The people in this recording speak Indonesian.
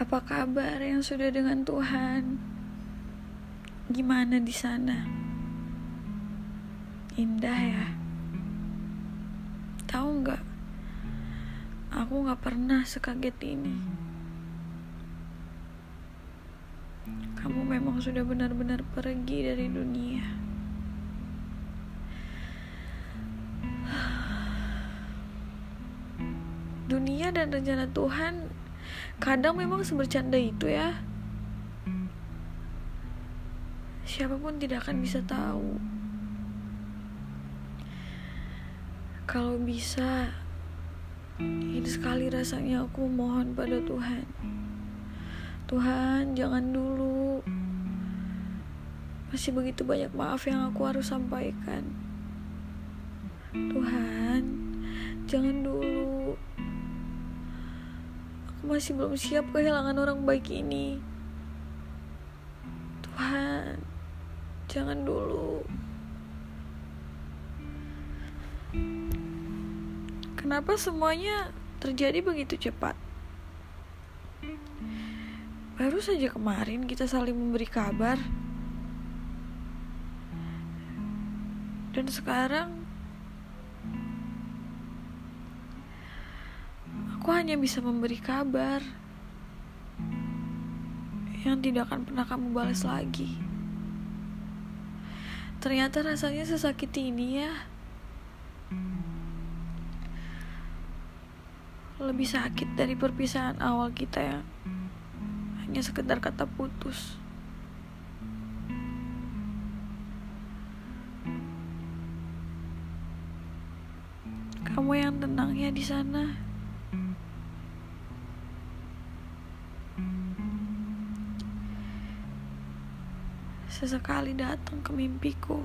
Apa kabar yang sudah dengan Tuhan? Gimana di sana? Indah ya. Tahu nggak? Aku nggak pernah sekaget ini. Kamu memang sudah benar-benar pergi dari dunia. Dunia dan rencana Tuhan kadang memang sebercanda itu ya. Siapa pun tidak akan bisa tahu. Kalau bisa, ini sekali rasanya aku mohon pada Tuhan. Tuhan, jangan dulu. Masih begitu banyak maaf yang aku harus sampaikan. Tuhan, jangan dulu. Aku masih belum siap kehilangan orang baik ini. Tuhan, jangan dulu. Kenapa semuanya terjadi begitu cepat? Baru saja kemarin kita saling memberi kabar. Dan sekarang aku hanya bisa memberi kabar yang tidak akan pernah kamu balas lagi. Ternyata rasanya sesakit ini ya. Lebih sakit dari perpisahan awal kita yang hanya sekedar kata putus. Kamu yang tenang ya di sana. Sesekali datang ke mimpiku.